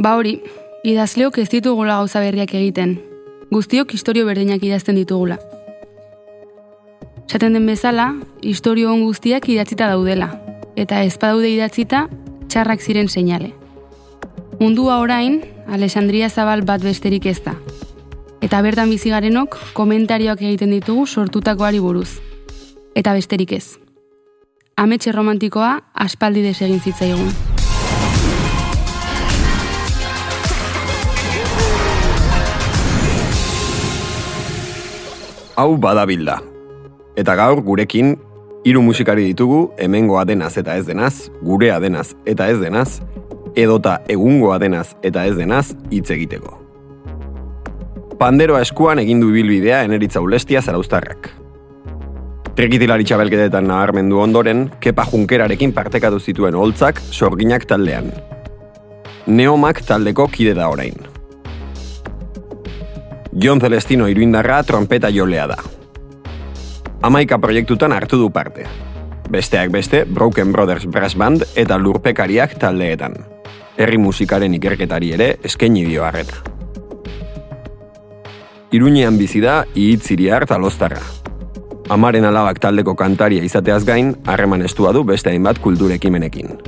Ba hori, idazleok ez ditugula gauza berriak egiten. Guztiok historio berdinak idazten ditugula. Esaten den bezala, historio on guztiak idatzita daudela, eta ez daude idatzita, txarrak ziren seinale. Mundua orain, Alexandria Zabal bat besterik ez da. Eta bertan bizigarenok komentarioak egiten ditugu sortutakoari buruz. Eta besterik ez. Ametxe romantikoa aspaldi desegin zitzaigun. Hau badabilda. Eta gaur gurekin hiru musikari ditugu hemengoa denaz eta ez denaz, gurea denaz eta ez denaz, edota egungoa denaz eta ez denaz hitz egiteko. Panderoa eskuan egin du ibilbidea eneritza ulestia zaraustarrak. Trikitilari txabelketetan naharmendu ondoren, kepa junkerarekin partekatu zituen holtzak sorginak taldean. Neomak taldeko kide da orain. Jon Celestino iruindarra trompeta jolea da. Amaika proiektutan hartu du parte. Besteak beste, Broken Brothers Brass Band eta lurpekariak taldeetan. Herri musikaren ikerketari ere eskaini dio harreta. Iruñean bizi da ihitziri hart alostarra. Amaren alabak taldeko kantaria izateaz gain, harreman estua du beste hainbat kulturekimenekin.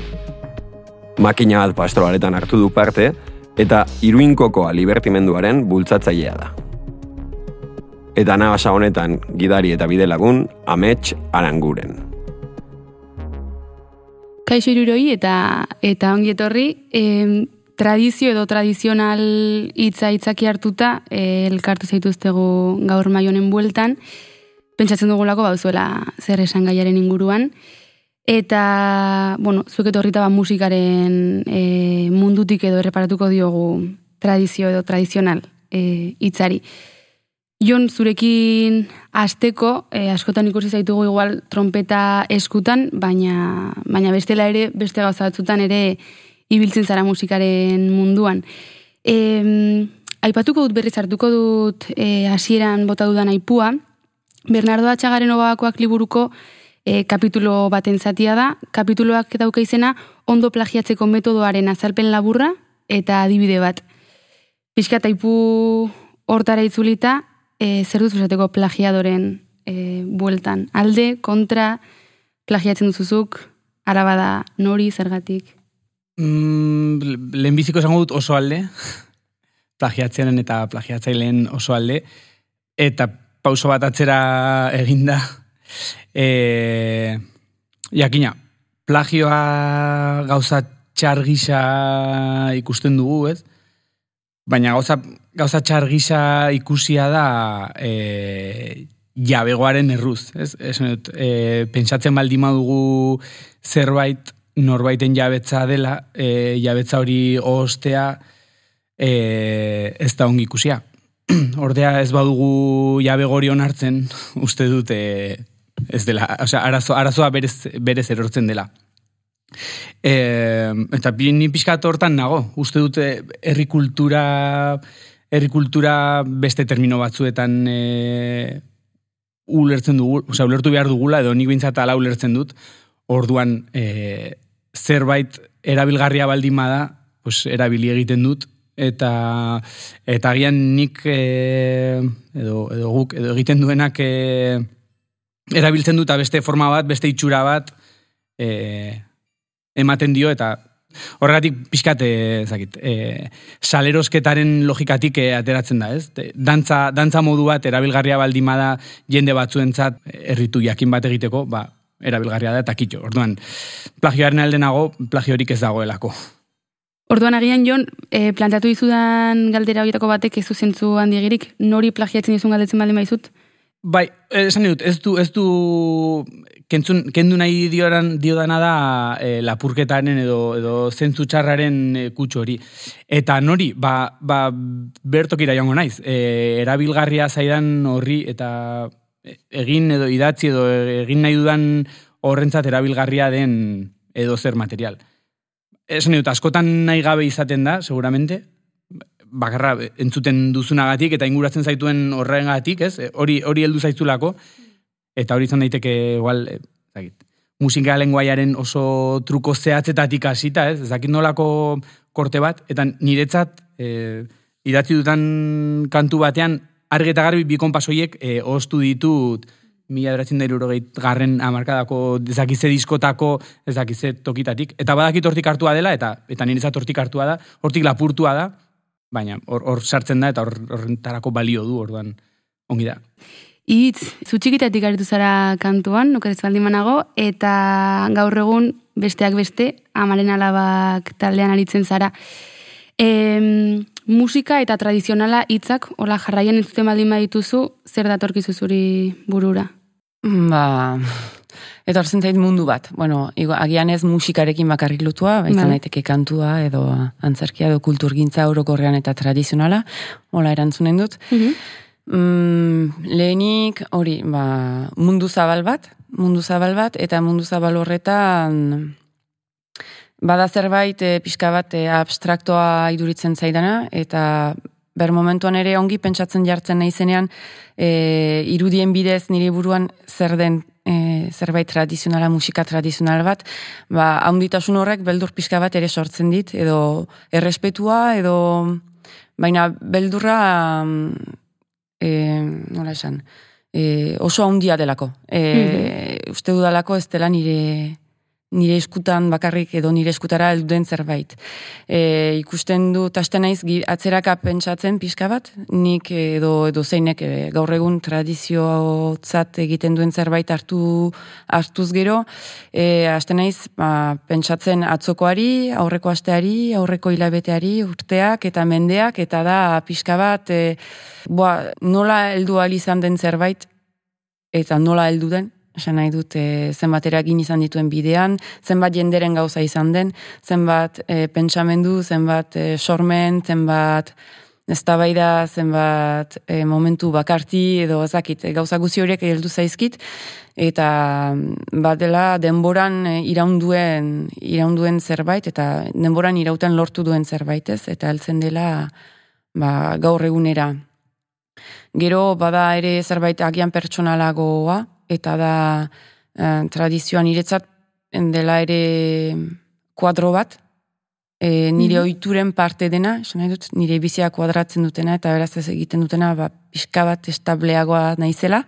Makina bat pastoraletan hartu du parte, eta iruinkokoa libertimenduaren bultzatzailea da. Eta nabasa honetan gidari eta bide lagun, amets aranguren. Kaixo iruroi eta eta ongi etorri, em, tradizio edo tradizional hitza hitzaki hartuta eh, elkartu zaituztegu gaur maionen bueltan, pentsatzen dugulako bauzuela zer esan gaiaren inguruan. Eta, bueno, zuek etorrita ba musikaren e, mundutik edo erreparatuko diogu tradizio edo tradizional e, hitzari. Jon, zurekin asteko, e, askotan ikusi zaitugu igual trompeta eskutan, baina, baina bestela ere, beste gauza batzutan ere ibiltzen zara musikaren munduan. E, aipatuko dut berriz hartuko dut e, hasieran bota dudan aipua, Bernardo Atxagaren obakoak liburuko e, kapitulo baten zatia da, kapituloak dauka izena ondo plagiatzeko metodoaren azalpen laburra eta adibide bat. Piskat taipu hortara itzulita, e, zer dut esateko plagiadoren e, bueltan. Alde, kontra, plagiatzen duzuzuk, arabada nori, zergatik? Mm, lehenbiziko esango dut oso alde, plagiatzenen eta plagiatzaileen oso alde, eta pauso bat atzera eginda. E, jakina, plagioa gauza txargisa ikusten dugu, ez? Baina gauza, gauza txargisa ikusia da e, jabegoaren erruz, ez? ez e, pentsatzen baldin dugu zerbait norbaiten jabetza dela, e, jabetza hori ostea e, ez da ongi ikusia. ordea ez badugu jabe gori onartzen, uste dute ez dela, osea, arazo, arazoa berez, berez erortzen dela. E, eta ni pixkat hortan nago, uste dute herrikultura herrikultura beste termino batzuetan e, ulertzen dugu, osea, ulertu behar dugula, edo nik bintzat ala ulertzen dut, orduan e, zerbait erabilgarria baldin bada, pues, erabili egiten dut, eta eta agian nik e, edo, edo guk edo egiten duenak e, erabiltzen duta beste forma bat, beste itxura bat e, ematen dio eta horregatik pixkat ezakit, e, salerosketaren logikatik e, ateratzen da, ez? Dantza, dantza modu bat erabilgarria baldimada jende batzuentzat herritu jakin bat egiteko, ba, erabilgarria da eta kitxo. Orduan, plagioaren aldenago, plagiorik ez dagoelako. Orduan agian Jon, e, planteatu dizudan galdera horietako batek ez zuzentzu handiegirik, nori plagiatzen dizun galdetzen baldin maizut? Bai, esan dut, ez du, ez du kentzun, kendu nahi dioran, diodana da e, lapurketaren edo, edo zentzu txarraren e, kutsu hori. Eta nori, ba, ba bertokira joango naiz, e, erabilgarria zaidan horri eta egin edo idatzi edo egin nahi dudan horrentzat erabilgarria den edo zer material. Esan dut, askotan nahi gabe izaten da, seguramente, bakarra entzuten duzunagatik eta inguratzen zaituen horrengatik, ez? Hori hori heldu zaizulako eta hori izan daiteke igual, e, musika lenguaiaren oso truko zehatzetatik hasita, ez? Ez dakit nolako korte bat, eta niretzat e, idatzi dutan kantu batean, argi eta garbi bi konpasoiek e, ostu ditut mila beratzen da garren amarkadako ezakize diskotako ezakize tokitatik. Eta badakit hortik hartua dela, eta eta niretzat hortik hartua da, hortik lapurtua da, baina hor sartzen da eta horrentarako balio du, orduan ongi da. Itz, zu txikitatik aritu zara kantuan, nukerez baldin manago, eta gaur egun besteak beste, amaren alabak taldean aritzen zara. E, musika eta tradizionala hitzak hola jarraian entzuten baldin badituzu, zer datorkizu zuri burura? Ba, eta horzen zait mundu bat. Bueno, agian ez musikarekin bakarrik lutua, baizan bai. daiteke kantua edo antzerkia edo kulturgintza orokorrean eta tradizionala, hola erantzunen dut. Mhm. Mm lehenik hori, ba, mundu zabal bat, mundu zabal bat, eta mundu zabal horretan bada zerbait e, pixka bat e, abstraktoa iduritzen zaidana, eta ber momentuan ere ongi pentsatzen jartzen naizenean e, irudien bidez nire buruan zer den e, zerbait tradizionala, musika tradizional bat, ba, haunditasun horrek beldur pixka bat ere sortzen dit, edo errespetua, edo baina beldurra e, nola esan, e, oso haundia delako. E, mm Uste dudalako ez dela nire nire eskutan bakarrik edo nire eskutara elduden zerbait. E, ikusten du tasten naiz atzeraka pentsatzen pixka bat, nik edo edo zeinek e, gaur egun tradiziotzat egiten duen zerbait hartu hartuz gero, e, asten naiz ba, pentsatzen atzokoari, aurreko asteari, aurreko hilabeteari, urteak eta mendeak, eta da pixka bat, e, boa, nola heldu izan den zerbait, eta nola heldu den, esan nahi dut e, zenbat eragin izan dituen bidean, zenbat jenderen gauza izan den, zenbat e, pentsamendu, zenbat e, sormen, zenbat eztabaida, zenbat e, momentu bakarti edo ezakit, e, gauza guzi horiek heldu zaizkit, eta badela denboran iraunduen, iraunduen zerbait, eta denboran irauten lortu duen zerbait ez, eta heltzen dela ba, gaur egunera. Gero bada ere zerbait agian pertsonalagoa, eta da e, tradizioan iretzat dela ere kuadro bat, e, nire mm oituren parte dena, esan nahi dut, nire bizia kuadratzen dutena, eta beraz ez egiten dutena, ba, pixka bat estableagoa naizela.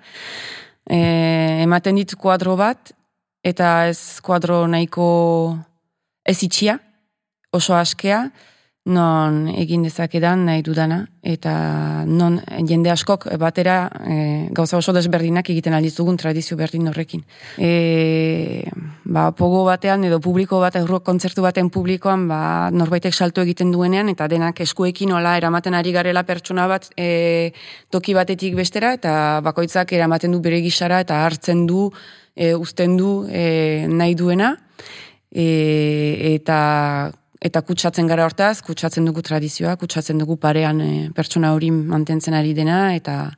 E, ematen dit kuadro bat, eta ez kuadro nahiko ez itxia, oso askea, non egin dezakedan nahi dudana, eta non jende askok batera e, gauza oso desberdinak egiten aldizugun tradizio berdin horrekin. E, ba, pogo batean edo publiko bat, euro kontzertu baten publikoan, ba, norbaitek salto egiten duenean, eta denak eskuekin hola eramaten ari garela pertsona bat e, toki batetik bestera, eta bakoitzak eramaten du bere gisara, eta hartzen du, e, uzten du e, nahi duena, e, eta eta kutsatzen gara hortaz, kutsatzen dugu tradizioa, kutsatzen dugu parean e, pertsona hori mantentzen ari dena, eta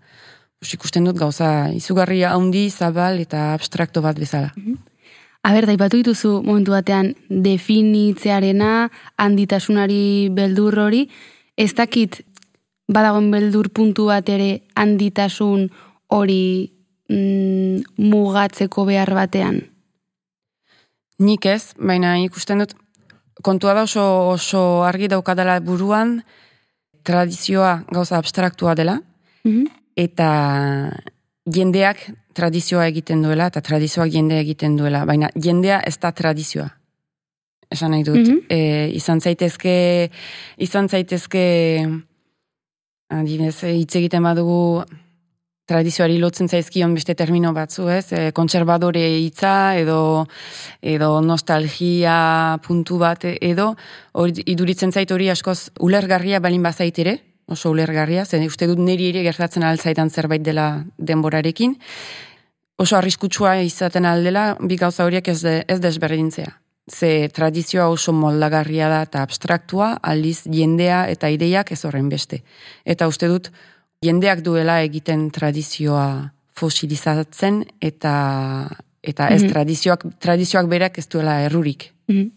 ikusten dut gauza izugarria handi, zabal eta abstrakto bat bezala. Mm Aber, daipatu dituzu momentu batean definitzearena, handitasunari beldur hori, ez dakit badagoen beldur puntu bat ere handitasun hori mm, mugatzeko behar batean? Nik ez, baina ikusten dut kontua da oso, oso argi daukadala buruan, tradizioa gauza abstraktua dela, mhm. eta jendeak tradizioa egiten duela, eta tradizioak jendea egiten duela, baina jendea ez da tradizioa. Esan nahi dut. Mm izan zaitezke, izan zaitezke, adibidez, hitz egiten badugu, tradizioari lotzen zaizkion beste termino batzu, ez? E, kontserbadore hitza edo edo nostalgia puntu bat edo hori iduritzen zait hori askoz ulergarria balin bazait ere, oso ulergarria, zen uste dut niri ere gertatzen altzaitan zerbait dela denborarekin. Oso arriskutsua izaten aldela, bi gauza horiek ez, de, ez desberdintzea. Ze tradizioa oso moldagarria da eta abstraktua, aldiz jendea eta ideiak ez horren beste. Eta uste dut, jendeak duela egiten tradizioa fosilizatzen eta eta ez mm tradizioak tradizioak berak ez duela errurik. Mm -hmm.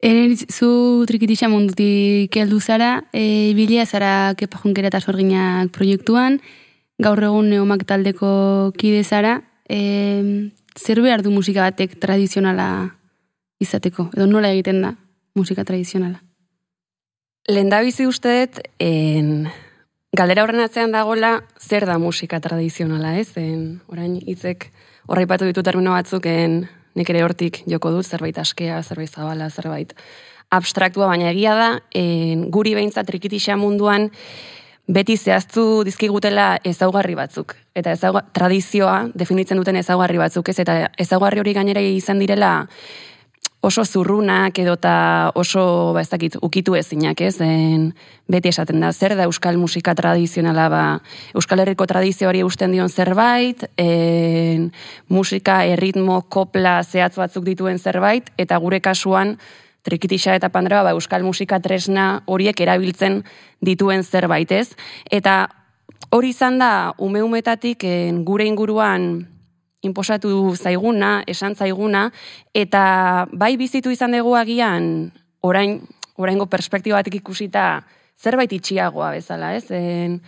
Eren zu trikitisa mundutik heldu zara, e, bilia zara kepa jonkera eta sorginak proiektuan, gaur egun neomak taldeko kide zara, e, zer behar du musika batek tradizionala izateko? Edo nola egiten da musika tradizionala? Lendabizi usteet, en, galdera horren atzean dagola, zer da musika tradizionala, ez? En, orain, hitzek horraipatu ditu termino batzuk, en, nik ere hortik joko dut, zerbait askea, zerbait zabala, zerbait abstraktua, baina egia da, en, guri behintzat trikitisa munduan, beti zehaztu dizkigutela ezaugarri batzuk. Eta ezauga, tradizioa definitzen duten ezaugarri batzuk, ez? Eta ezaugarri hori gainera izan direla, oso zurrunak edota oso, ba ez dakit, ukitu ezinak, ez? En, beti esaten da, zer da euskal musika tradizionala, ba, euskal herriko tradizio hori usten dion zerbait, en, musika, erritmo, kopla, zehatz batzuk dituen zerbait, eta gure kasuan, trikitisa eta pandroa, ba, euskal musika tresna horiek erabiltzen dituen zerbait, ez? Eta hori izan da, ume-umetatik gure inguruan, inposatu zaiguna, esan zaiguna, eta bai bizitu izan dugu agian, orain, oraingo perspektibatik ikusita, zerbait itxiagoa bezala, ez? En,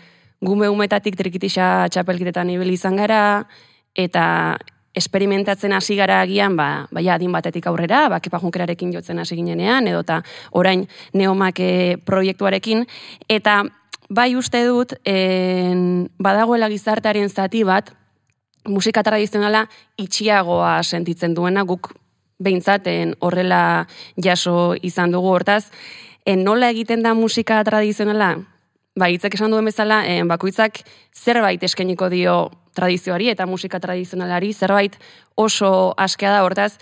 gume umetatik trikitisa txapelkitetan ibili izan gara, eta esperimentatzen hasi gara agian, ba, bai adin batetik aurrera, ba, kepajunkerarekin jotzen hasi ginenean, edo eta orain neomake proiektuarekin, eta bai uste dut, en, badagoela gizartearen zati bat, musika tradizionala itxiagoa sentitzen duena guk behintzaten horrela jaso izan dugu hortaz. En nola egiten da musika tradizionala? Ba, hitzek esan duen bezala, en, bakoitzak zerbait eskeniko dio tradizioari eta musika tradizionalari, zerbait oso askea da hortaz,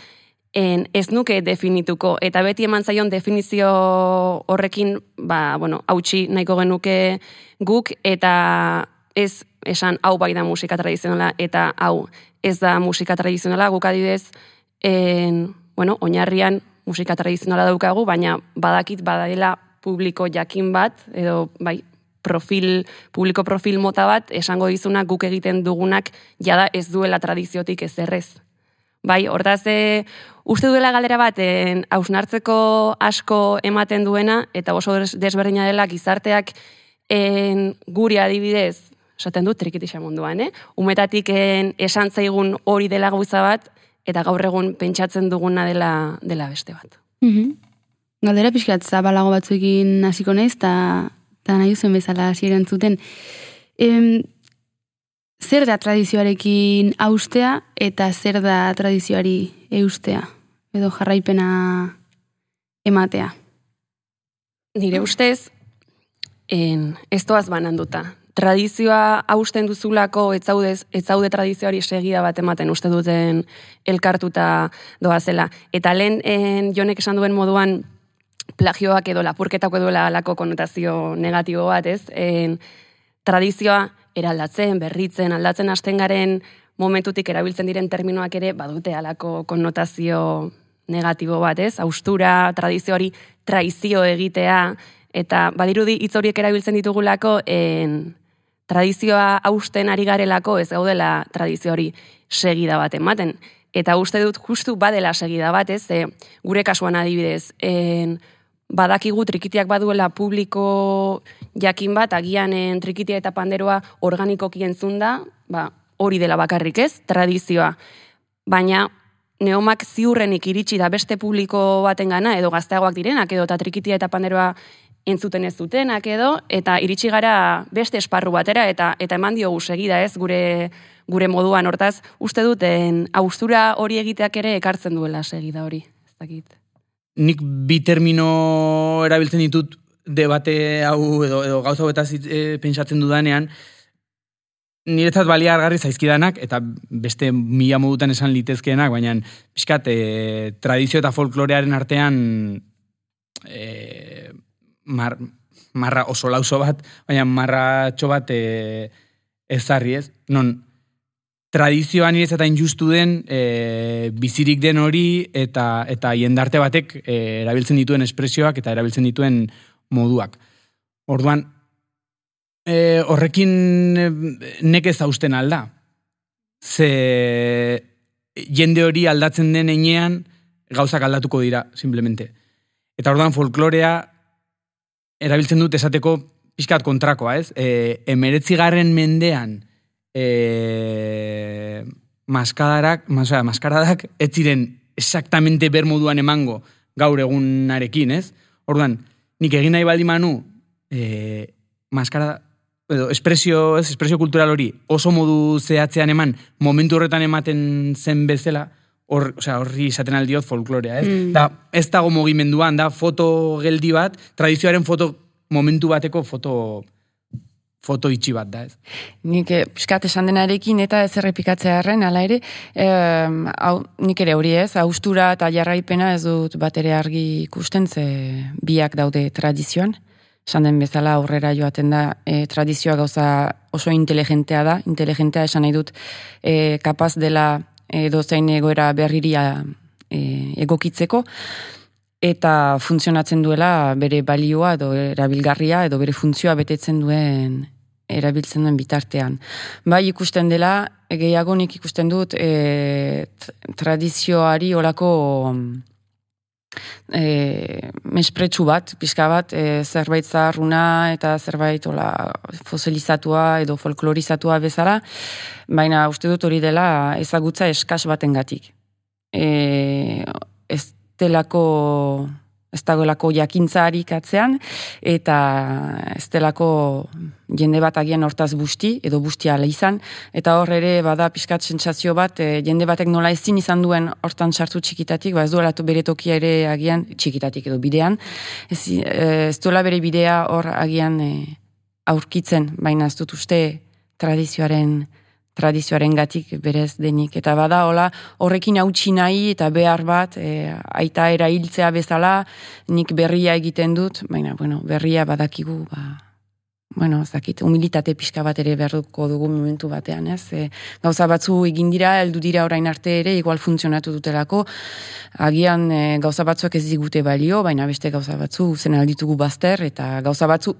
en, ez nuke definituko, eta beti eman zaion definizio horrekin, ba, bueno, hautsi nahiko genuke guk, eta ez esan hau bai da musika tradizionala eta hau ez da musika tradizionala guk adibidez en, bueno, oinarrian musika tradizionala daukagu, baina badakit badaela publiko jakin bat edo bai profil, publiko profil mota bat, esango dizunak guk egiten dugunak jada ez duela tradiziotik ez errez. Bai, hortaz, e, uste duela galdera bat, hausnartzeko asko ematen duena, eta oso desberdina dela gizarteak en, guri adibidez, esaten dut trikitisa munduan, eh? Umetatik esan zaigun hori dela gauza bat, eta gaur egun pentsatzen duguna dela, dela beste bat. Mm -hmm. Galdera pixkat zabalago batzuekin hasiko naiz, eta nahi zuen bezala hasi zuten. Em, zer da tradizioarekin austea, eta zer da tradizioari eustea? Edo jarraipena ematea? Nire ustez, en, ez doaz bananduta tradizioa hausten duzulako ez zaude, ez zaude tradizioari segida bat ematen uste duten elkartuta doa zela. Eta lehen en, jonek esan duen moduan plagioak edo lapurketako edo alako konotazio negatibo bat, ez? En, tradizioa eraldatzen, berritzen, aldatzen hasten garen momentutik erabiltzen diren terminoak ere badute alako konotazio negatibo bat, ez? Austura, tradizioari traizio egitea, eta badirudi hitz horiek erabiltzen ditugulako en, tradizioa hausten ari garelako ez gaudela tradizio hori segida bat ematen. Eta uste dut justu badela segida bat, ez, e, gure kasuan adibidez, en, badakigu trikitiak baduela publiko jakin bat, agian en, trikitia eta panderoa organikoki entzun da, ba, hori dela bakarrik ez, tradizioa. Baina neomak ziurrenik iritsi da beste publiko baten gana, edo gazteagoak direnak, edo eta trikitia eta panderoa entzuten ez dutenak edo, eta iritsi gara beste esparru batera, eta eta eman diogu segida ez, gure gure moduan hortaz, uste duten austura hori egiteak ere ekartzen duela segida hori, ez dakit. Nik bi termino erabiltzen ditut debate hau edo, edo gauza eta e, pentsatzen dudanean, niretzat balia argarri zaizkidanak, eta beste mila modutan esan litezkeenak, baina pixkat, e, tradizio eta folklorearen artean e, mar, marra oso lauso bat, baina marra txo bat e, ezarri ez. Non, tradizioan irez eta injustu den e, bizirik den hori eta eta jendarte batek e, erabiltzen dituen espresioak eta erabiltzen dituen moduak. Orduan, e, horrekin nekez hausten alda. Ze jende hori aldatzen den enean gauzak aldatuko dira, simplemente. Eta orduan folklorea erabiltzen dut esateko pixkat kontrakoa, ez? E, emeretzi garren mendean e, maskadarak, masora, maskaradak ez ziren exactamente bermoduan emango gaur egunarekin, ez? Orduan, nik egin nahi baldi manu, e, maskara, edo, espresio, ez, espresio kultural hori oso modu zehatzean eman, momentu horretan ematen zen bezala, hor, osea, horri izaten aldiot folklorea, ez? Mm. Da, ez dago mugimenduan, da foto geldi bat, tradizioaren foto, momentu bateko foto foto itxi bat da, ez? Nik eh, pixkat esan denarekin eta ez errepikatzea erren, ala ere, em, hau, nik ere hori ez, austura eta jarraipena ez dut bat ere argi ikusten, ze biak daude tradizioan. Esan den bezala aurrera joaten da, e, tradizioa gauza oso inteligentea da, inteligentea esan nahi dut, e, kapaz dela edo zein egoera berriria e, egokitzeko, eta funtzionatzen duela bere balioa edo erabilgarria edo bere funtzioa betetzen duen erabiltzen duen bitartean. Bai ikusten dela, gehiago nik ikusten dut e, tradizioari olako e, mespretsu bat, pixka bat, e, zerbait zaharruna eta zerbait ola, fosilizatua edo folklorizatua bezala, baina uste dut hori dela ezagutza eskas batengatik. E, ez delako ez dagoelako jakintzarik atzean, eta ez delako jende bat agian hortaz busti, edo busti ala izan, eta hor ere bada pixkat sentsazio bat, e, jende batek nola ezin izan duen hortan sartu txikitatik, ba ez duela bere tokia ere agian txikitatik edo bidean, ez, e, ez duela bere bidea hor agian e, aurkitzen, baina ez dut uste tradizioaren tradizioaren gatik berez denik. Eta bada, hola, horrekin hautsi nahi eta behar bat, e, aita erailtzea bezala, nik berria egiten dut, baina, bueno, berria badakigu, ba, bueno, ez dakit, humilitate pixka bat ere beharko dugu momentu batean, ez? E, gauza batzu egin dira, heldu dira orain arte ere, igual funtzionatu dutelako, agian e, gauza batzuak ez digute balio, baina beste gauza batzu zen alditugu bazter, eta gauza batzu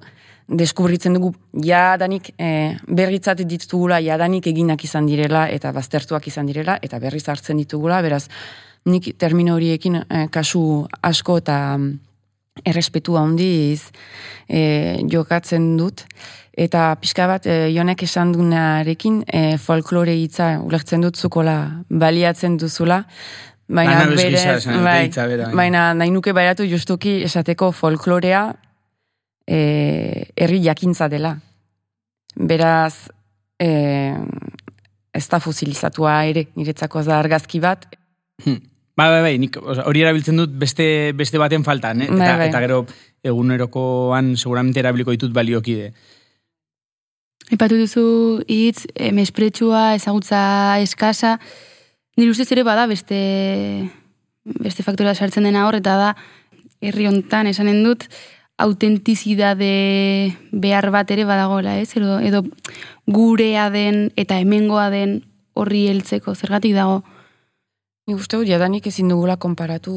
deskubritzen dugu jadanik e, berritzat ditugula, jadanik eginak izan direla, eta baztertuak izan direla, eta berriz hartzen ditugula, beraz, nik termino horiekin e, kasu asko eta errespetua handiz e, jokatzen dut. Eta pixka bat, e, jonek esan dunarekin, e, folklore hitza ulertzen dut zukola baliatzen duzula, Baina, esan dute bai, bera, baina. nahi nuke bairatu justuki esateko folklorea e, herri jakintza dela. Beraz, e, ez da fosilizatua ere, niretzako ez da argazki bat, Bai, bai, bai, nik oza, hori erabiltzen dut beste, beste baten faltan, eh? Bai, eta, bai. eta gero egunerokoan seguramente erabiliko ditut baliokide. Ipatu duzu hitz, e, mespretsua, ezagutza eskasa, nire ustez ere bada beste, beste faktora sartzen dena hor, eta da, herri hontan esanen dut, autentizidade behar bat ere badagoela, ez? Edo, edo gurea den eta hemengoa den horri heltzeko, zergatik dago? Nik uste dut, jadanik ezin dugula konparatu,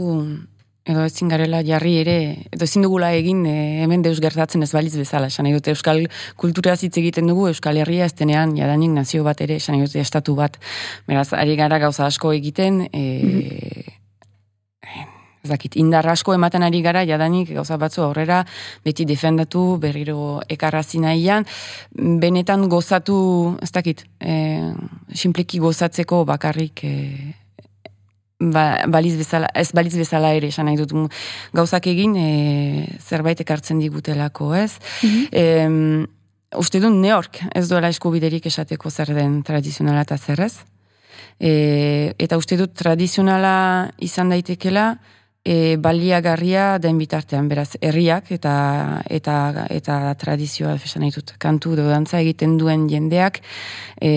edo ezin garela jarri ere, edo ezin dugula egin e, hemen deus gertatzen ez baliz bezala. Esan dut, Euskal kultura hitz egiten dugu, Euskal Herria ez denean jadanik nazio bat ere, esan dut, estatu bat. Beraz, ari gara gauza asko egiten, e, ez dakit, indar asko ematen ari gara, jadanik gauza batzu aurrera, beti defendatu, berriro ekarrazi nahian, benetan gozatu, ez dakit, e, simpleki gozatzeko bakarrik e, ba, baliz bezala, ez baliz bezala ere, esan nahi dut, mm, gauzak egin e, zerbait ekartzen digutelako, ez? Em, uste dut neork ez duela eskubiderik esateko zer den tradizionala eta zer ez. E, eta uste dut tradizionala izan daitekela e, baliagarria den bitartean, beraz, herriak eta eta eta tradizioa esan nahi dut, kantu edo dantza egiten duen jendeak e,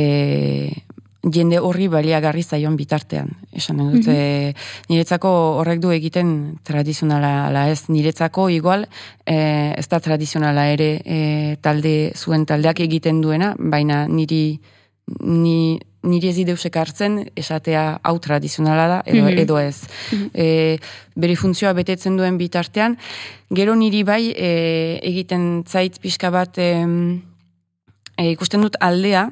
jende horri baliagarri zaion bitartean. Esan dut, e, niretzako horrek du egiten tradizionala ala ez, niretzako igual e, ez da tradizionala ere e, talde zuen taldeak egiten duena, baina niri ni, niri ez ideusek hartzen esatea hau tradizionala da edo, Mhm. edo ez. E, bere funtzioa betetzen duen bitartean, gero niri bai e, egiten zait pixka bat em, e, ikusten dut aldea,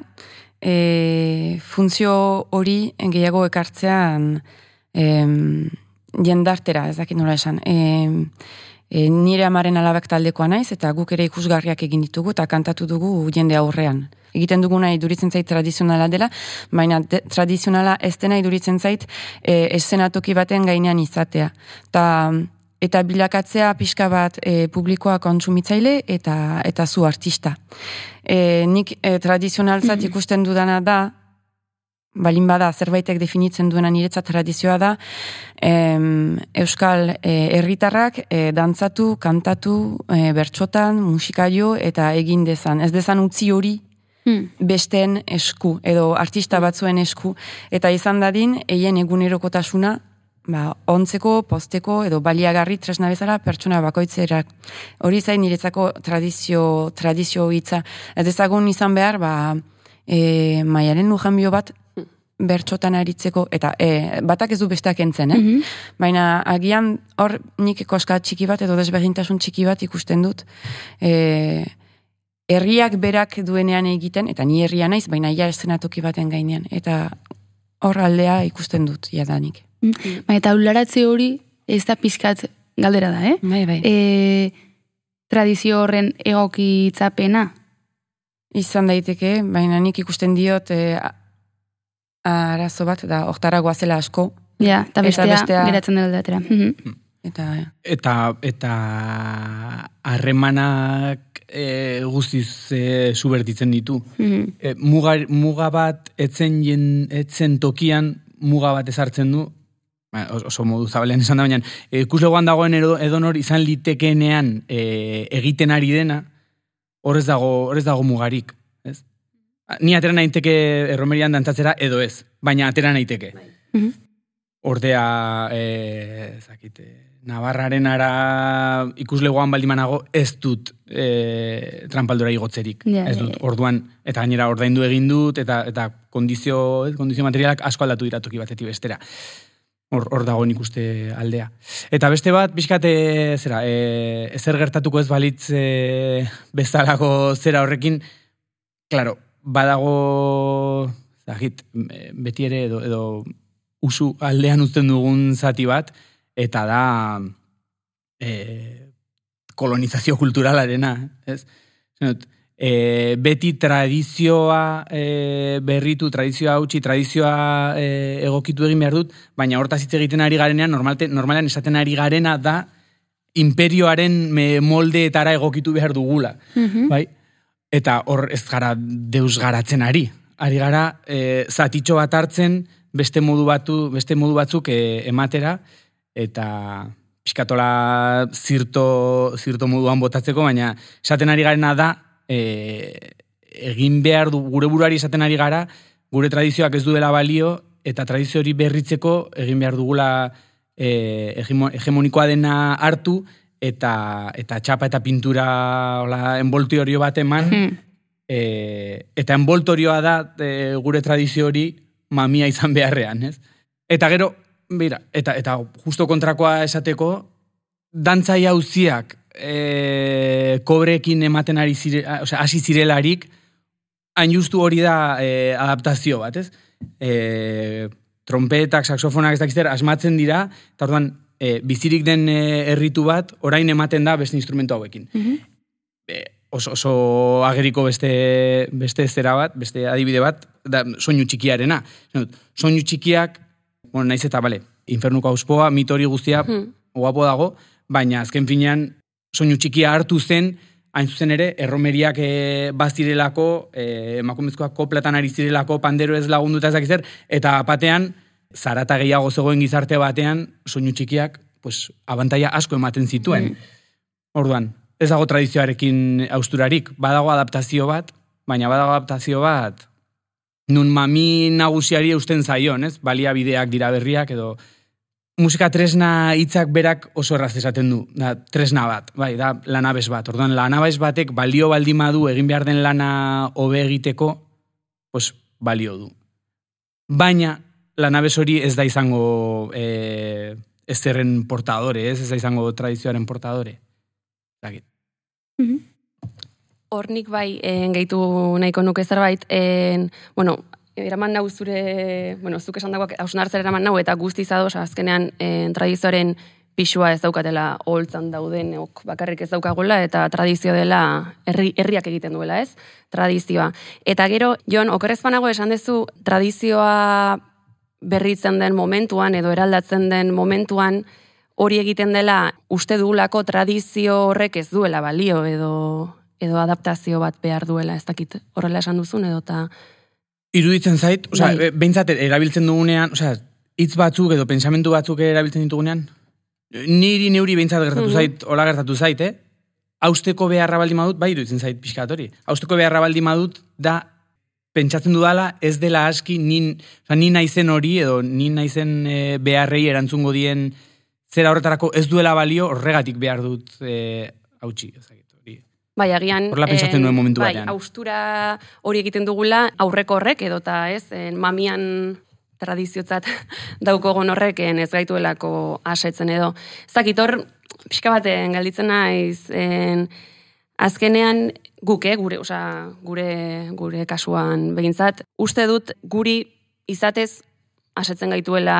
e, funtzio hori gehiago ekartzean em, jendartera, ez dakit nola esan. Em, e, nire amaren alabak taldekoa naiz, eta guk ere ikusgarriak egin ditugu, eta kantatu dugu jende aurrean. Egiten duguna iduritzen zait tradizionala dela, baina de, tradizionala ez dena iduritzen zait e, eszenatoki baten gainean izatea. Ta eta bilakatzea pixka bat e, publikoa kontsumitzaile eta eta zu artista. E, nik e, tradizionalzat Mhm. ikusten dudana da, balin bada zerbaitek definitzen duena niretzat tradizioa da, em, euskal e, herritarrak e, dantzatu, kantatu, e, bertxotan, musikaio eta egin dezan. Ez dezan utzi hori Hmm. besteen esku, edo artista batzuen esku, eta izan dadin, eien egunerokotasuna, ba, ontzeko, posteko, edo baliagarri tresna bezala pertsona bakoitzerak. Hori zain niretzako tradizio, tradizio hitza. Ez dezagun izan behar, ba, e, maialen lujanbio bat, bertxotan aritzeko, eta e, batak ez du besteak entzen, eh? Mhm. Baina agian hor nik koska txiki bat edo desberdintasun txiki bat ikusten dut. E, herriak berak duenean egiten, eta ni herria naiz, baina ja eszenatoki baten gainean. Eta hor aldea ikusten dut, jadanik. Baina eta ularatze hori ez da pixkat galdera da, eh? Bai, bai. E, tradizio horren egokitzapena. Izan daiteke, baina nik ikusten diot e, arazo bat, da hortara goazela asko, Ja, eta Eta bestea, bestea- geratzen dela aldatera. Mhm. eta Eta eta harremanak e, guztiz e, subertitzen ditu. Mhm. E, muga, muga bat etzen, jen, etzen tokian muga bat ezartzen du, ba, os- oso modu zabalean esan da, baina e, ikuslegoan dagoen edo, edonor izan litekeenean e, egiten ari dena, horrez dago, horrez dago mugarik. Ez? Ni atera naiteke erromerian dantzatzera edo ez, baina atera naiteke. Mhm. Ordea, e, zakite, Navarraren ara ikuslegoan baldimanago ez dut e, trampaldora igotzerik. Ja, ez dut, ja. orduan, eta gainera ordaindu egin dut, eta eta kondizio, kondizio materialak asko aldatu dira toki batetik bestera. Hor, hor dago nik uste aldea. Eta beste bat, pixkate, zera, e, ezer gertatuko ez balitz e, bezalako zera horrekin, claro, badago, zagit, e, beti ere edo, edo usu aldean uzten dugun zati bat, eta da e, kolonizazio kulturalarena, ez? Zenot, e, beti tradizioa e, berritu, tradizioa hautsi, tradizioa e, egokitu egin behar dut, baina hortaz hitz egiten ari garenean, normalte, normalean esaten ari garena da imperioaren me, moldeetara egokitu behar dugula. Mhm. Bai? Eta hor ez gara deus garatzen ari. Ari gara e, zatitxo bat hartzen beste modu batu, beste modu batzuk e, ematera eta pixkatola zirto, zirto moduan botatzeko, baina esaten ari garena da e, egin behar du, gure buruari esaten ari gara, gure tradizioak ez duela balio, eta tradizio hori berritzeko egin behar dugula e, hegemo- hegemonikoa dena hartu, eta, eta txapa eta pintura hola, envoltorio bat eman, Mhm. e, eta envoltorioa da e, gure tradizio hori mamia izan beharrean, ez? Eta gero, bera, eta, eta justo kontrakoa esateko, dantzai hauziak e, kobrekin ematen ari zire, osea, hasi zirelarik, hain justu hori da e, adaptazio bat, ez? E, trompetak, saxofonak ez dakizter, asmatzen dira, eta orduan, e, bizirik den e, erritu bat, orain ematen da beste instrumento hauekin. Mhm. E, oso, oso ageriko beste, beste zera bat, beste adibide bat, da soinu txikiarena. Soinu txikiak, bueno, naiz eta, bale, infernuko auspoa, mitori guztia, Hmm. guapo dago, baina azken finean soinu txikia hartu zen, hain zuzen ere, erromeriak e, bazirelako, e, emakumezkoak koplatan ari zirelako, pandero ez lagunduta ezak zer, eta batean, zarata gehiago zegoen gizarte batean, soinu txikiak, pues, abantaia asko ematen zituen. Orduan, ez dago tradizioarekin austurarik, badago adaptazio bat, baina badago adaptazio bat, nun mami nagusiari eusten zaion, ez? Baliabideak dira berriak edo musika tresna hitzak berak oso erraz esaten du, da, tresna bat, bai, da lanabes bat. Orduan, lanabes batek balio baldin badu egin behar den lana hobe egiteko, pues, balio du. Baina, lanabes hori ez da izango e, ezerren portadore, ez? Ez da izango tradizioaren portadore. Dakit. Mhm. Hor nik bai en, gehitu nahiko nuke zerbait, en, bueno, eraman nau zure, bueno, zuk esan dagoak hausnartzen eraman nau, eta guztiz ados azkenean en, tradizioaren pixua ez daukatela holtzan dauden, ok, bakarrik ez daukagula, eta tradizio dela herri, herriak egiten duela, ez? Tradizioa. Eta gero, Jon, okerrez banago esan duzu, tradizioa berritzen den momentuan, edo eraldatzen den momentuan, hori egiten dela uste dugulako tradizio horrek ez duela balio edo edo adaptazio bat behar duela, ez dakit horrela esan duzun edo ta Iruditzen zait, osea, Bai. behintzat erabiltzen dugunean, osea, hitz batzuk edo pensamentu batzuk erabiltzen ditugunean, niri neuri behintzat gertatu Mhm. zait, hola gertatu zait, eh? Austeko beharra baldin badut, bai iruditzen zait pixkat hori. Austeko beharra baldin badut, da pentsatzen dudala ez dela aski nin, oza, ni naizen hori edo ni naizen e, beharrei erantzungo dien zera horretarako ez duela balio horregatik behar dut e, hautsi. Bai, agian... Horrela pentsatzen en, nuen momentu bai, batean. austura hori egiten dugula aurreko horrek edota ez, en, mamian tradiziotzat daukogon horreken ez gaituelako asetzen edo. Zakit hor, pixka baten galditzen naiz, en, azkenean guk, eh, gure, osea, gure, gure kasuan begintzat, uste dut guri izatez asetzen gaituela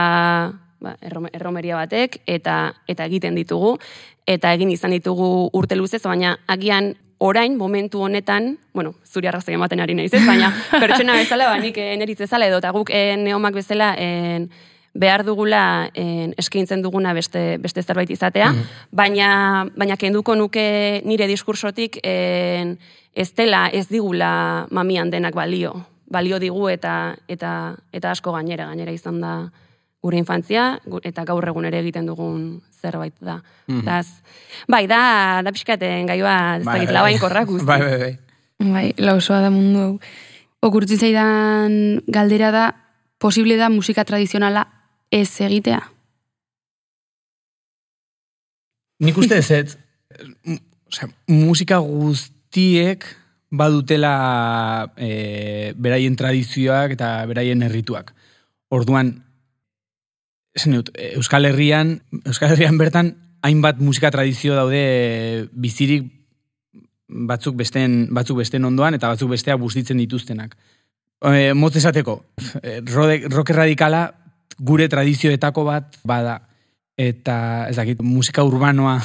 ba, errome- erromeria batek eta eta egiten ditugu eta egin izan ditugu urte luzez, baina agian orain momentu honetan, bueno, zuri arrazoi ematen ari naiz, ez? baina pertsona bezala, ba, nik eneritz bezala edo eta guk eh, neomak bezala en, behar dugula en, eskaintzen duguna beste, beste zerbait izatea, baina, baina kenduko nuke nire diskursotik en, ez dela, ez digula mamian denak balio. Balio digu eta, eta, eta asko gainera, gainera izan da gure infantzia, eta gaur egun ere egiten dugun zerbait da. Mhm. Daz, bai, da, da pixkaten gai bat, ez Bai, dakit, bai, labainkorra guztiz. Bai, bai, bai. Bai, lausoa da mundu hau. Okurtzen zaidan galdera da, posible da musika tradizionala ez egitea? Nik uste ez, ez, osea, musika guztiek badutela e, beraien tradizioak eta beraien errituak. Orduan, dut, Euskal Herrian, Euskal Herrian bertan, hainbat musika tradizio daude e, bizirik batzuk besteen, batzuk besteen ondoan eta batzuk bestea bustitzen dituztenak. E, motz esateko, rock radikala gure tradizioetako bat bada. Eta, ez dakit, musika urbanoa,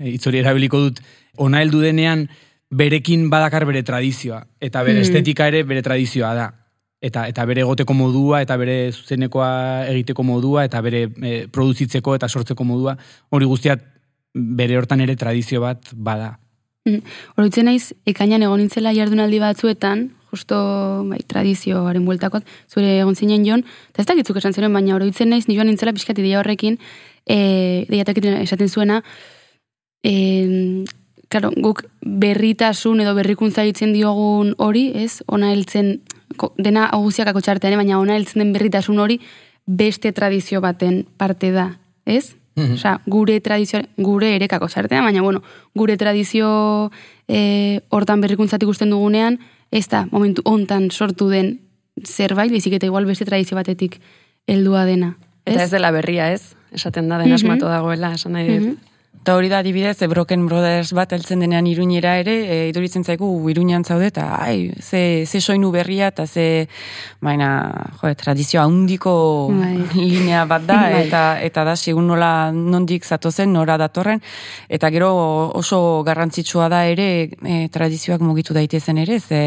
hitz hori erabiliko dut, ona heldu denean berekin badakar bere tradizioa. Eta bere Mm. estetika ere bere tradizioa da. Eta, eta bere egoteko modua, eta bere zuzenekoa egiteko modua, eta bere e, produzitzeko eta sortzeko modua, hori guztiat bere hortan ere tradizio bat bada. Oroitzen naiz, ekainan egon nintzela jardunaldi batzuetan, justo bai, tradizioaren bueltakot, zure egon zinen jon, eta ez dakitzuk esan ziren, baina oroitzen naiz, ni joan nintzela pixkat ideia horrekin, e, ideiatak esaten zuena, e, claro, guk berritasun edo berrikuntza egiten diogun hori, ez, ona heltzen, dena aguziakako txartean, eh, baina ona heltzen den berritasun hori beste tradizio baten parte da, ez? Mhm. Osea, gure tradizio, gure erekako sartean, baina bueno, gure tradizio e, hortan berrikuntzatik ikusten dugunean, ez da momentu hontan sortu den zerbait, bizik eta igual beste tradizio batetik heldua dena. Ez? Eta ez dela berria, ez? Esaten da, den Mhm. asmatu dagoela, esan nahi dut. Mhm. Eta hori da adibidez, e, Broken Brothers bat heltzen denean iruñera ere, e, iduritzen zaigu iruñan zaude, eta ai, ze, ze soinu berria, eta ze, baina, jo, tradizio handiko Bai. linea bat da, Bai. eta eta da, segun nola nondik zatozen, nora datorren, eta gero oso garrantzitsua da ere, e, tradizioak mugitu daitezen ere, ze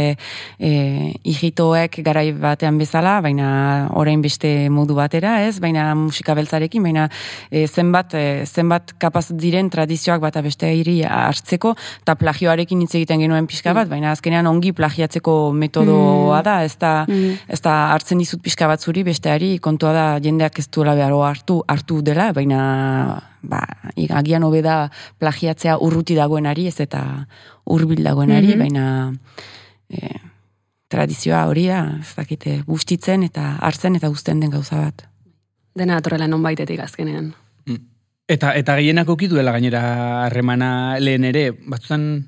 e, hijitoek garai batean bezala, baina orain beste modu batera, ez, baina musika beltzarekin, baina e, zenbat, e, zenbat kapaz diren tradizioak bata beste iri hartzeko, eta plagioarekin hitz egiten genuen pixka bat, baina azkenean ongi plagiatzeko metodoa da, ez da, Mm. ez da hartzen dizut pixka bat zuri, besteari kontua da jendeak ez duela behar hartu, hartu dela, baina ba, agian hobe da plagiatzea urruti dagoenari, ez eta hurbil dagoenari, Mhm. baina e, tradizioa hori da, ez dakite, bustitzen eta hartzen eta guzten den gauza bat. Dena atorrela non baitetik azkenean. Eta eta gehienak uki duela gainera harremana lehen ere, batzutan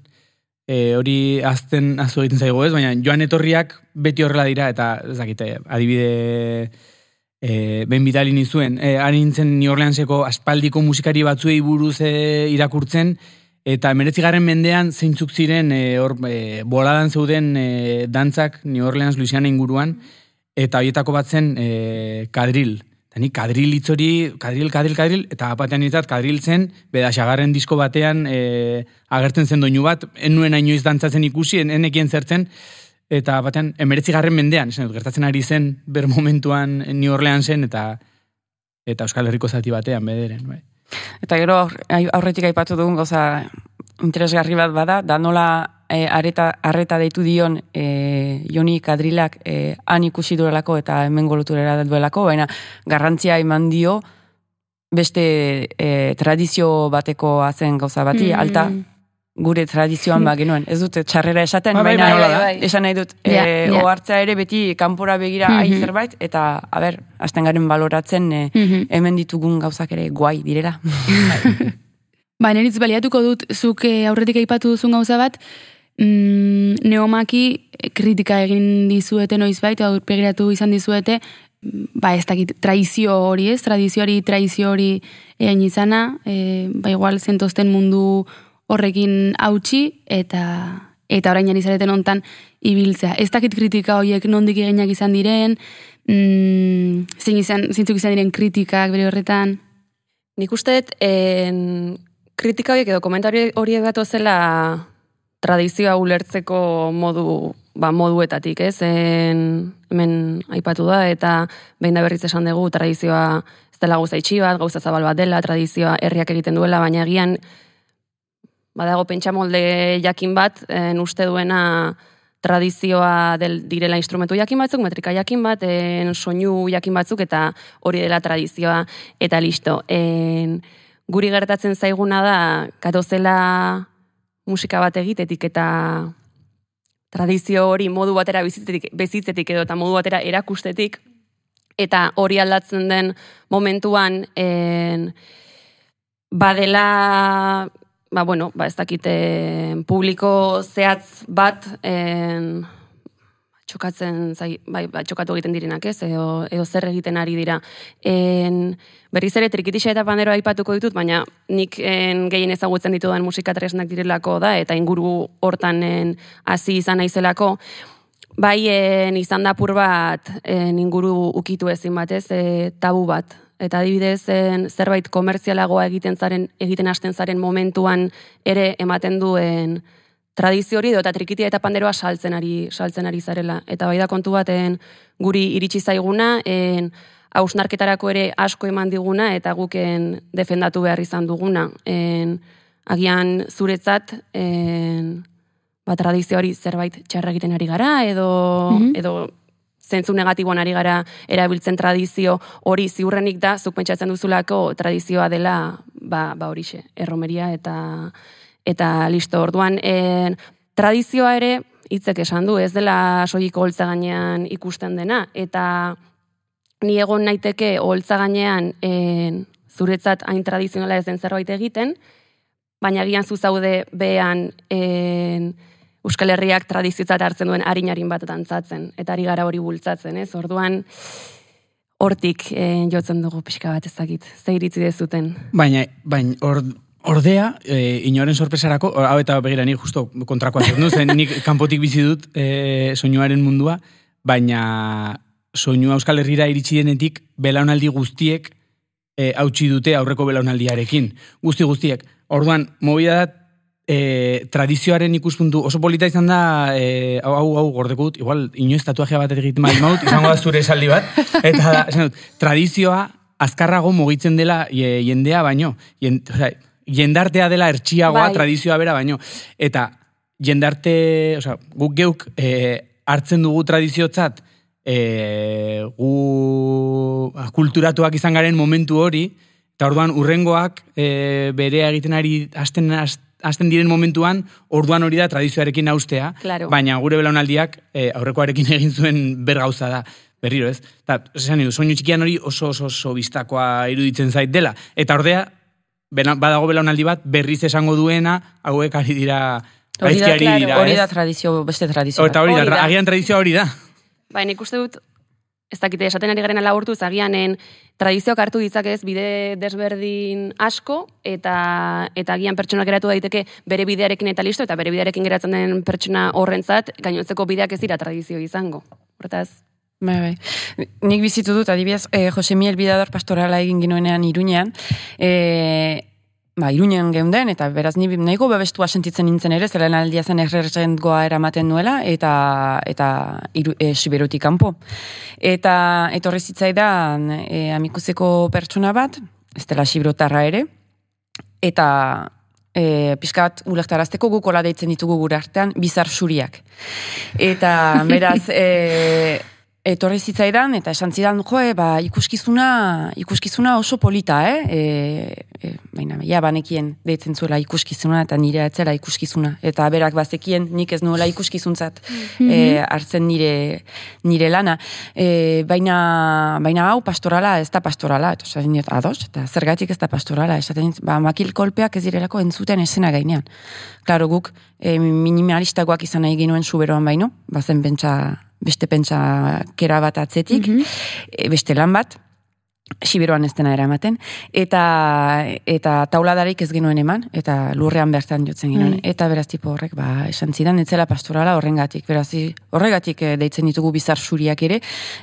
e, hori azten azu egiten zaigo ez, baina joan etorriak beti horrela dira, eta ez dakite, adibide e, ben bidali nizuen, e, ari nintzen New Orleanseko aspaldiko musikari batzuei buruz e, irakurtzen, eta emeretzigarren mendean zeintzuk ziren e, hor, e, boladan zeuden e, dantzak New Orleans, Louisiana inguruan, eta horietako bat zen e, kadril. Eta ni kadril hitz hori, kadril, kadril, kadril, eta batean nintzat kadril zen, beda xagarren disko batean e, agertzen zen doinu bat, enuen inoiz dantzatzen ikusi, en- enekien zertzen, eta batean emeretzi garren mendean, dut, gertatzen ari zen ber momentuan New Orleansen, eta eta Euskal Herriko zati batean bederen. Bai. Eta gero aurretik aipatu dugun goza interesgarri bat bada, da nola e, areta, arreta deitu dion e, Joni Kadrilak e, han ikusi duelako eta hemen goluturera duelako, baina garrantzia eman dio beste e, tradizio bateko azen gauza bati, mm. alta gure tradizioan ba genuen. Ez dut txarrera esaten, ba, baina bai, bai, bai. esan nahi dut, ja, e, ohartza ere beti kanpora begira mm -hmm. zerbait, eta, a ber, hasten garen baloratzen e, mm hemen ditugun gauzak ere guai direla. ba, neritz baliatuko dut, zuk e, aurretik aipatu duzun gauza bat, mm, neomaki kritika egin dizuete noiz baita, aurpegiratu izan dizuete, ba ez dakit traizio hori ez, tradizio hori, traizio hori egin izana, e, ba igual zentosten mundu horrekin hautsi eta eta orain jani zareten ontan ibiltzea. Ez dakit kritika horiek nondik eginak izan diren, mm, zin izan, zintzuk izan diren kritikak bere horretan? Nik uste dut, kritika horiek edo komentari horiek gatu zela tradizioa ulertzeko modu, ba, moduetatik, ez? En, hemen aipatu da, eta behin da berriz esan dugu, tradizioa ez dela gauza itxi bat, gauza zabal bat dela, tradizioa herriak egiten duela, baina egian badago pentsamolde jakin bat, en uste duena tradizioa del, direla instrumentu jakin batzuk, metrika jakin bat, en soinu jakin batzuk, eta hori dela tradizioa, eta listo. En, guri gertatzen zaiguna da, katozela musika bat egitetik, eta tradizio hori modu batera bizitzetik, bezitzetik edo, eta modu batera erakustetik, eta hori aldatzen den momentuan, en, badela ba, bueno, ba, ez dakite publiko zehatz bat en, txokatzen zai, bai, ba, txokatu egiten direnak ez, edo, edo zer egiten ari dira. En, berriz ere trikitisa eta panderoa aipatuko ditut, baina nik en, gehien ezagutzen ditudan musika tresnak direlako da, eta inguru hortan hasi izan naizelako, bai en, izan da pur bat en, inguru ukitu ezin batez, e, tabu bat, eta adibidez zerbait komertzialagoa egiten zaren egiten hasten zaren momentuan ere ematen duen tradizio hori eta trikitia eta panderoa saltzen ari saltzen ari zarela. Eta bai da kontu baten guri iritsi zaiguna en ausnarketarako ere asko eman diguna eta guken defendatu behar izan duguna. En agian zuretzat en ba tradizio hori zerbait txarra egiten ari gara edo mhm. edo zentzu negatiboan ari gara erabiltzen tradizio hori. Ziurrenik da, zuk pentsatzen duzulako tradizioa dela, ba, ba horixe, erromeria eta eta listo. Orduan, e, tradizioa ere, hitzek esan du, ez dela soiko holtza gainean ikusten dena, eta ni egon naiteke holtza gainean e, zuretzat hain tradizionala ez den zerbait egiten, baina gian zuzaude behan en, Euskal Herriak tradiziotzat hartzen duen harinarin bat dantzatzen, eta ari gara hori bultzatzen, ez? Orduan, hortik e, jotzen dugu pixka bat ezagit, ze iritzi dezuten. Baina, baina, or, ordea, e, inoren sorpresarako, hau eta begira nik justo kontrakoa zen, zen nik kanpotik bizi dut e, soinuaren mundua, baina soinua Euskal Herrira iritsi denetik, belaunaldi guztiek e, hautsi dute aurreko belaunaldiarekin. Guzti guztiek. Orduan, mobida da e, tradizioaren ikuspuntu oso polita izan da, e, hau, hau, hau, gordekut, igual, inoiz tatuaje bat egiten mail maut, izango da zure esaldi bat, eta da, esan dut, tradizioa azkarrago mugitzen dela jendea baino, jend, oza, jendartea dela ertxiagoa bai. tradizioa bera baino, eta jendarte, oza, guk geuk e, hartzen dugu tradiziotzat, e, gu kulturatuak izan garen momentu hori, eta orduan urrengoak e, berea egiten ari hasten hasten diren momentuan, orduan hori da tradizioarekin austea, claro. baina gure belaunaldiak e, aurrekoarekin egin zuen bergauza da, berriro ez. Eta, esan soinu txikian hori oso oso oso biztakoa iruditzen zait dela. Eta ordea, badago belaunaldi bat, berriz esango duena, hauek ari dira, hori da, dira, hori da tradizio, beste tradizio. Eta hori da, agian tradizioa hori da. Baina ikuste dut, ez dakite esaten ari garen alagurtu, zagianen tradizioak hartu ditzakez bide desberdin asko, eta eta agian pertsonak geratu daiteke bere bidearekin eta listo, eta bere bidearekin geratzen den pertsona horrentzat, gainontzeko bideak ez dira tradizio izango. Hortaz, Bai, bai. Nik bizitu dut, adibidez, eh, Jose Miel Bidador pastorala egin ginoenean iruñean, eh, ba, iruñen geunden, eta beraz ni nahiko bebestua sentitzen nintzen ere, zelen aldia zen goa eramaten nuela, eta eta iru, e, siberutik kanpo. Eta etorri zitzaidan e, amikuzeko pertsona bat, ez dela siberotarra ere, eta e, pixka bat ulektarazteko guk hola deitzen ditugu gure artean bizar suriak. Eta beraz, e, etorri zitzaidan eta esan zidan jo, e, ba, ikuskizuna, ikuskizuna oso polita, eh? E, e, baina, ja, banekien deitzen zuela ikuskizuna eta nire etzela ikuskizuna. Eta berak bazekien nik ez nuela ikuskizuntzat e, hartzen nire, nire lana. E, baina, baina hau pastorala ez da pastorala, eta esaten diot, ados, eta zergatik ez da pastorala, esaten diot, ba, makil kolpeak ez direlako entzuten esena gainean. Klaro guk, e, minimalistagoak izan nahi ginuen suberoan baino, bazen pentsa beste pentsa kera bat atzetik, e, beste lan bat, siberoan ez dena eramaten, eta, eta tauladarik ez genuen eman, eta lurrean bertan jotzen genuen, Bai. eta beraz tipo horrek, ba, esan zidan, etzela pastorala horrengatik, beraz, horregatik eh, deitzen ditugu bizar suriak ere,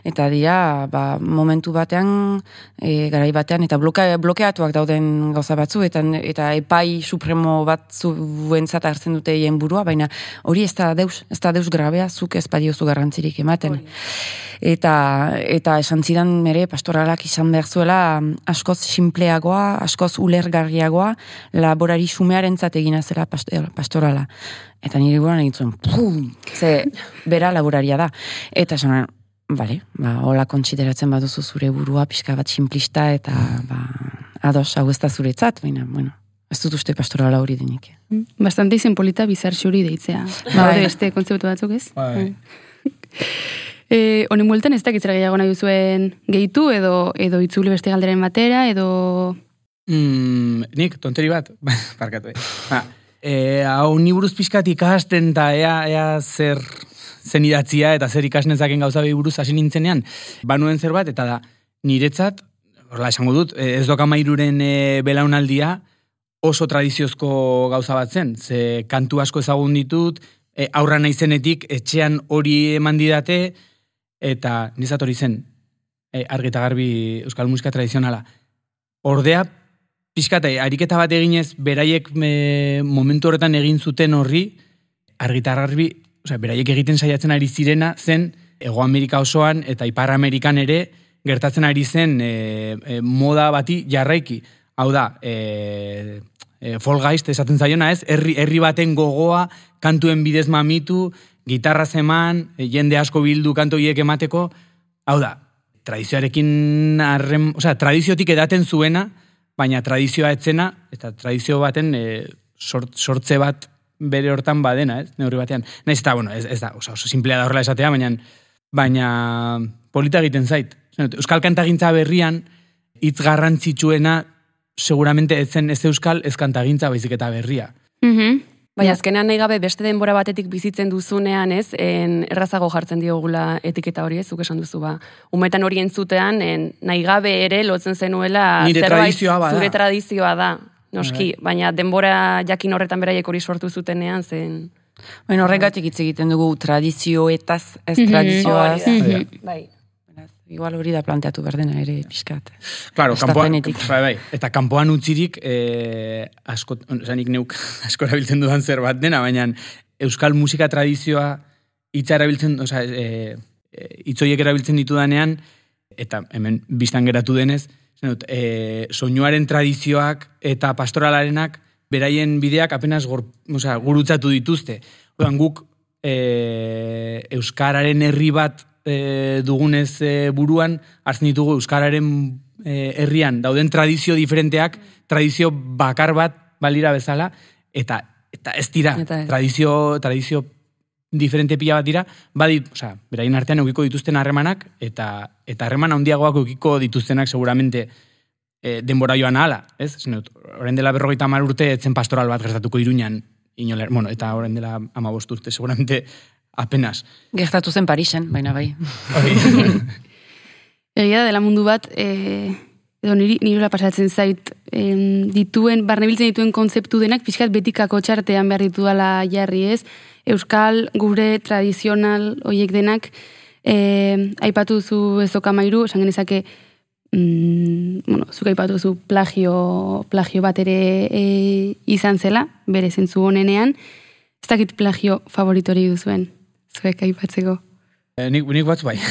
eta dira, ba, momentu batean, e, garai batean, eta bloke, blokeatuak dauden gauza batzu, eta, eta epai supremo bat zuentzat hartzen dute hien burua, baina hori ez da deus, ez da deus grabea, zuk ez badiozu garrantzirik ematen. Eta, eta esan zidan mere pastoralak izan behar zuela mm, askoz simpleagoa, askoz ulergarriagoa, laborari sumearen egina zela eh, pastorala. Eta nire buruan egin zuen, ze bera laboraria da. Eta esan, bale, ba, hola kontsideratzen baduzu zure burua, pixka bat simplista, eta ba, ados, hau ez da zuretzat, baina, bueno, ez dut uste pastorala hori denik. Bastante izen polita bizar xuri deitzea. Ba, beste kontzeptu batzuk ez? Bai. E, honen bueltan ez dakitzera gehiago nahi duzuen gehitu edo edo itzuli beste galderen batera edo... Mm, nik, tonteri bat, parkatu. Eh. Ba, e, hau ni buruz pixkat ikasten eta ea, ea zer zen idatzia eta zer ikasnezaken gauza behi buruz hasi nintzenean, banuen zerbait, eta da, niretzat, horrela esango dut, eh, ez doka mairuren e, belaunaldia oso tradiziozko gauza bat zen, ze kantu asko ezagun ditut, e, aurra naizenetik etxean hori eman didate, eta nizat hori zen, e, argi garbi euskal musika tradizionala. Ordea, pixkate, ariketa bat eginez, beraiek me, momentu horretan egin zuten horri, argitar garbi, osea, beraiek egiten saiatzen ari zirena zen, Ego Amerika osoan eta Ipar Amerikan ere gertatzen ari zen e, e, moda bati jarraiki. Hau da, e, e, folgaist esaten zaiona ez, herri, herri baten gogoa, kantuen bidez mamitu, gitarra zeman, e, jende asko bildu kantu hiek emateko, hau da, tradizioarekin arren, osea, tradiziotik edaten zuena, baina tradizioa etzena, eta tradizio baten e, sort, sortze bat bere hortan badena, ez? Neurri batean. Naiz eta, bueno, ez, ez da, oso, oso simplea da horrela esatea, baina, baina polita egiten zait. Euskal kantagintza berrian, hitz garrantzitsuena, seguramente ez zen ez euskal, ez kantagintza baizik eta berria. Mhm. Baina azkenean nahi gabe beste denbora batetik bizitzen duzunean, ez, en, errazago jartzen diogula etiketa hori, ez, zuk esan duzu, ba. Umetan hori entzutean, en, nahi gabe ere lotzen zenuela Nire tradizioa bada. zure tradizioa da, noski, baina denbora jakin horretan beraiek hori sortu zutenean, zen... Bueno, horregatik hitz egiten dugu tradizioetaz, ez Mhm. tradizioaz. Hori da. Bai. Igual hori da planteatu berdena ere, pixkat. Claro, kanpoan, bai, bai, eta kanpoan utzirik, eh, asko, ozanik neuk asko erabiltzen dudan zer bat dena, baina euskal musika tradizioa hitza erabiltzen, oza, e, e, hitzoiek erabiltzen ditudanean, eta hemen biztan geratu denez, dut, e, soinuaren tradizioak eta pastoralarenak beraien bideak apenas gor, oza, gurutzatu dituzte. Odan guk e, euskararen herri bat e, dugunez e, buruan, hartzen ditugu euskararen e, herrian dauden tradizio diferenteak, tradizio bakar bat balira bezala, eta eta ez dira, Eta ez. tradizio, tradizio diferente pila bat dira, badi, osea, beraien artean eukiko dituzten harremanak, eta eta harreman handiagoak eukiko dituztenak seguramente e, denbora joan ahala, ez? Dut, orain dela berrogeita hamar urte etzen pastoral bat gertatuko iruñan, inoler, bueno, eta orain dela amabost urte, seguramente apenas. Gertatu zen Parisen, baina bai. Egia da dela mundu bat, e, edo niri, niri pasatzen zait, em, dituen, barnebiltzen dituen kontzeptu denak, pixkat betikako txartean behar ditu dela jarri ez, Euskal, gure, tradizional, hoiek denak, e, aipatu zu ezoka mairu, esan genezake, mm, bueno, zuk aipatu zu plagio, plagio bat ere e, izan zela, bere zentzu honenean, ez dakit plagio favoritori duzuen, zuek aipatzeko. E, nik, nik batzu bai.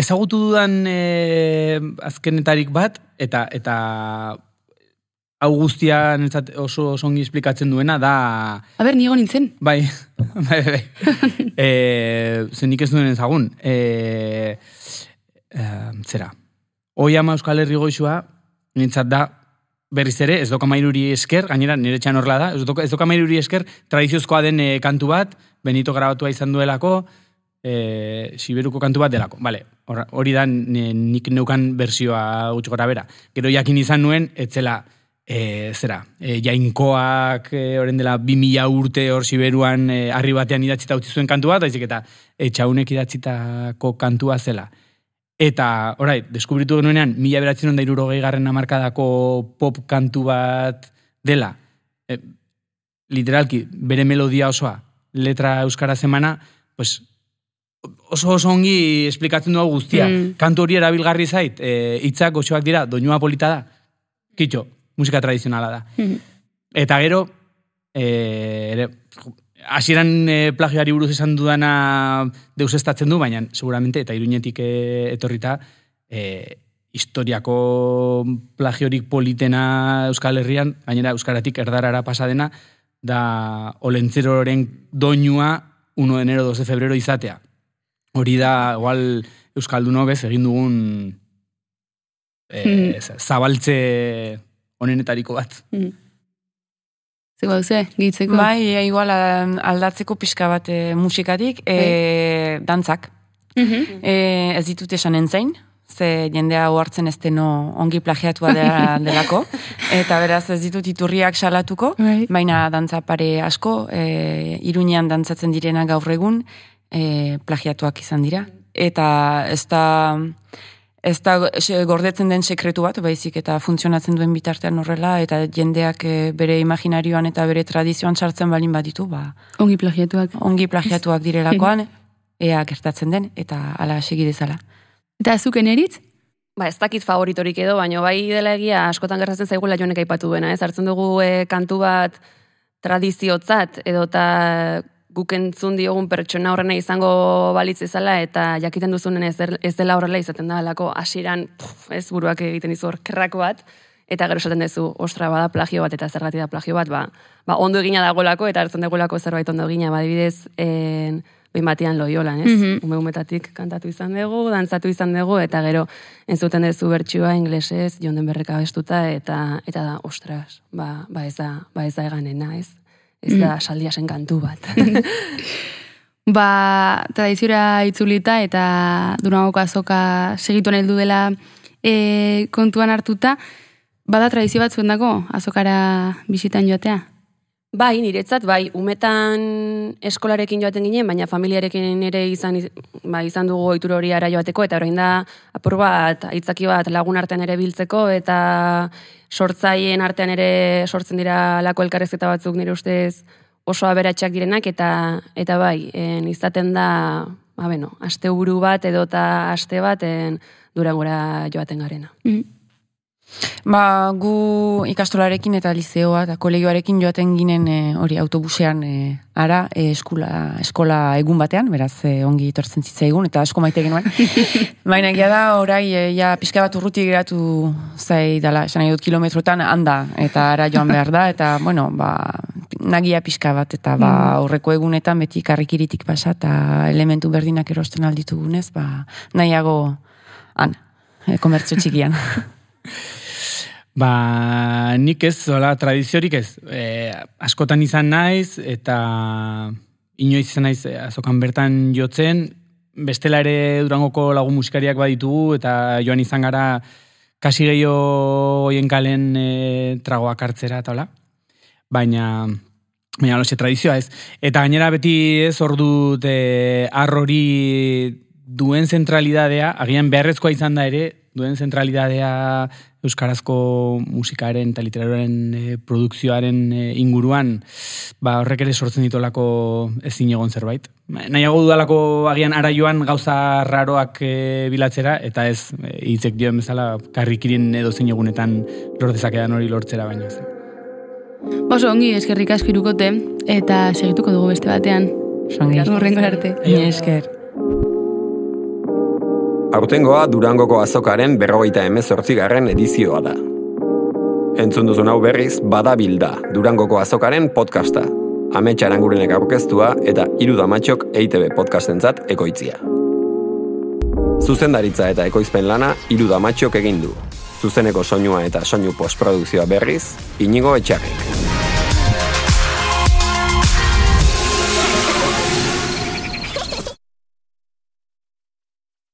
Ezagutu dudan e, azkenetarik bat, eta eta hau guztia oso, ongi esplikatzen duena da... A ber, nigo nintzen. Bai, bai, bai. e, zen nik ez duen ezagun. E, e, zera, hoi ama Euskal Herri goizua, nintzat da, berriz ere, ez doka mairuri esker, gainera nire txan horrela da, ez doka, ez doka esker, tradiziozkoa den e, kantu bat, Benito grabatua izan duelako, e, Siberuko kantu bat delako. Vale, hor- hori da ni- nik neukan bersioa gutxi gora bera. Gero jakin izan nuen, etzela, e, zera, e, jainkoak e, orain dela bi mila urte hor Siberuan e, harri batean idatzita utzi zuen kantu bat, baizik eta etxaunek idatzitako kantua zela. Eta, orai, deskubritu genuenean, mila beratzen onda irurogei garren amarkadako pop kantu bat dela. E, literalki, bere melodia osoa, letra euskara zemana, pues, oso oso ongi esplikatzen du hau guztia. Mm. Kantu hori erabilgarri zait, e, hitzak goxoak dira, doinua polita da, kitxo, musika tradizionala da. Mhm. Eta gero, e, ere, hasieran e, plagioari buruz esan dudana deusestatzen du, baina seguramente, eta iruñetik e, etorrita, e, historiako plagiorik politena Euskal Herrian, gainera Euskaratik erdarara pasadena, da olentzeroren doinua 1 de enero 2 de febrero izatea. Hori da, igual, Euskaldunok ez egin dugun e, zabaltze honenetariko bat. Mhm. Zego duze, gehitzeko. Bai, e, igual a- aldatzeko pixka bat e, musikatik, e, dantzak. Mhm. E, ez ditut esan entzain, ze jendea ohartzen ez deno ongi plagiatua dela, delako, eta beraz ez ditut iturriak salatuko, Bai. baina dantza pare asko, e, iruñean dantzatzen direna gaur egun, e, plagiatuak izan dira. Eta ez da, ez da gordetzen den sekretu bat, baizik eta funtzionatzen duen bitartean horrela, eta jendeak e, bere imaginarioan eta bere tradizioan sartzen balin baditu, ba, Ongi plagiatuak. ongi plagiatuak direlakoan, ea gertatzen den, eta ala segi dezala. Eta zuken eritz? Ba, ez dakit favoritorik edo, baina bai dela egia askotan gertatzen zaigula jonek aipatu duena, ez? Hartzen dugu e, kantu bat tradiziotzat, edo eta guk entzun diogun pertsona horrena izango balitz ezala, eta jakiten duzunen ez, ez dela horrela izaten da, lako hasieran ez buruak egiten dizu hor kerrako bat, eta gero esaten duzu, ostra, bada plagio bat, eta zergatik da plagio bat, ba, ba ondo egina dagolako, eta hartzen dugulako zerbait ondo egina, ba, adibidez, en, behin batean loiolan, ez? Mhm. Ume umetatik kantatu izan dugu, dantzatu izan dugu, eta gero entzuten duzu bertsioa inglesez, jonden berreka bestuta, eta, eta da, ostras, ba, ba ez da, ba ez da eganena, ez? Ez da saldiasen kantu bat. Ba, tradiziora itzulita eta Durangoko azoka segitu heldu dela e, kontuan hartuta, bada tradizio bat zuen dago azokara bisitan joatea? Bai, niretzat, bai, umetan eskolarekin joaten ginen, baina familiarekin ere izan, iz- ba, izan dugu ohitura hori ara joateko, eta orain da apur bat, aitzaki bat lagun artean ere biltzeko, eta sortzaien artean ere sortzen dira lako elkarrezketa batzuk nire ustez oso aberatsak direnak, eta eta bai, en, izaten da, ba, beno, aste buru bat edo eta aste bat en, durangora joaten garena. Mm. Ba, gu ikastolarekin eta lizeoa eta kolegioarekin joaten ginen e, hori autobusean e, ara e, eskola, eskola egun batean, beraz e, ongi etortzen zitzaigun eta asko maite genuen. Baina egia da, orai, e, ja, pixka bat urruti geratu zai dala, esan nahi dut kilometrotan handa eta ara joan behar da, eta, bueno, ba, nagia pixka bat, eta ba, aurreko egunetan beti karrikiritik pasa, eta elementu berdinak erosten alditugunez, ba, nahiago han, e, komertzio txikian. Ba, nik ez, zola, tradiziorik ez. E, askotan izan naiz, eta inoiz izan naiz e, azokan bertan jotzen, bestela ere durangoko lagun musikariak baditugu, eta joan izan gara kasi gehiago hoien kalen e, tragoak hartzera, eta hola. Baina, baina loxe tradizioa ez. Eta gainera beti ez hor dut e, arrori duen zentralidadea, agian beharrezkoa izan da ere, duen zentralidadea euskarazko musikaren eta literatuaren e, produkzioaren e, inguruan, ba, horrek ere sortzen ditolako ezin egon zerbait. Ba, Nahiago dudalako agian ara joan gauza raroak e, bilatzera, eta ez e, hitzek dioen bezala karrikirin edo zein egunetan lor dezakedan hori lortzera baino. ez. Oso ongi eskerrik asko irukote eta segituko dugu beste batean. Songi. Horrengo arte. Ni esker. Aurtengoa Durangoko azokaren berrogeita emezortzigarren edizioa da. Entzun duzun hau berriz, badabilda Durangoko azokaren podcasta. Ametsa arangurenek aurkeztua eta hiru damatxok EITB podcastentzat ekoitzia. Zuzendaritza eta ekoizpen lana hiru damatxok egin du. Zuzeneko soinua eta soinu postprodukzioa berriz, inigo etxarrik.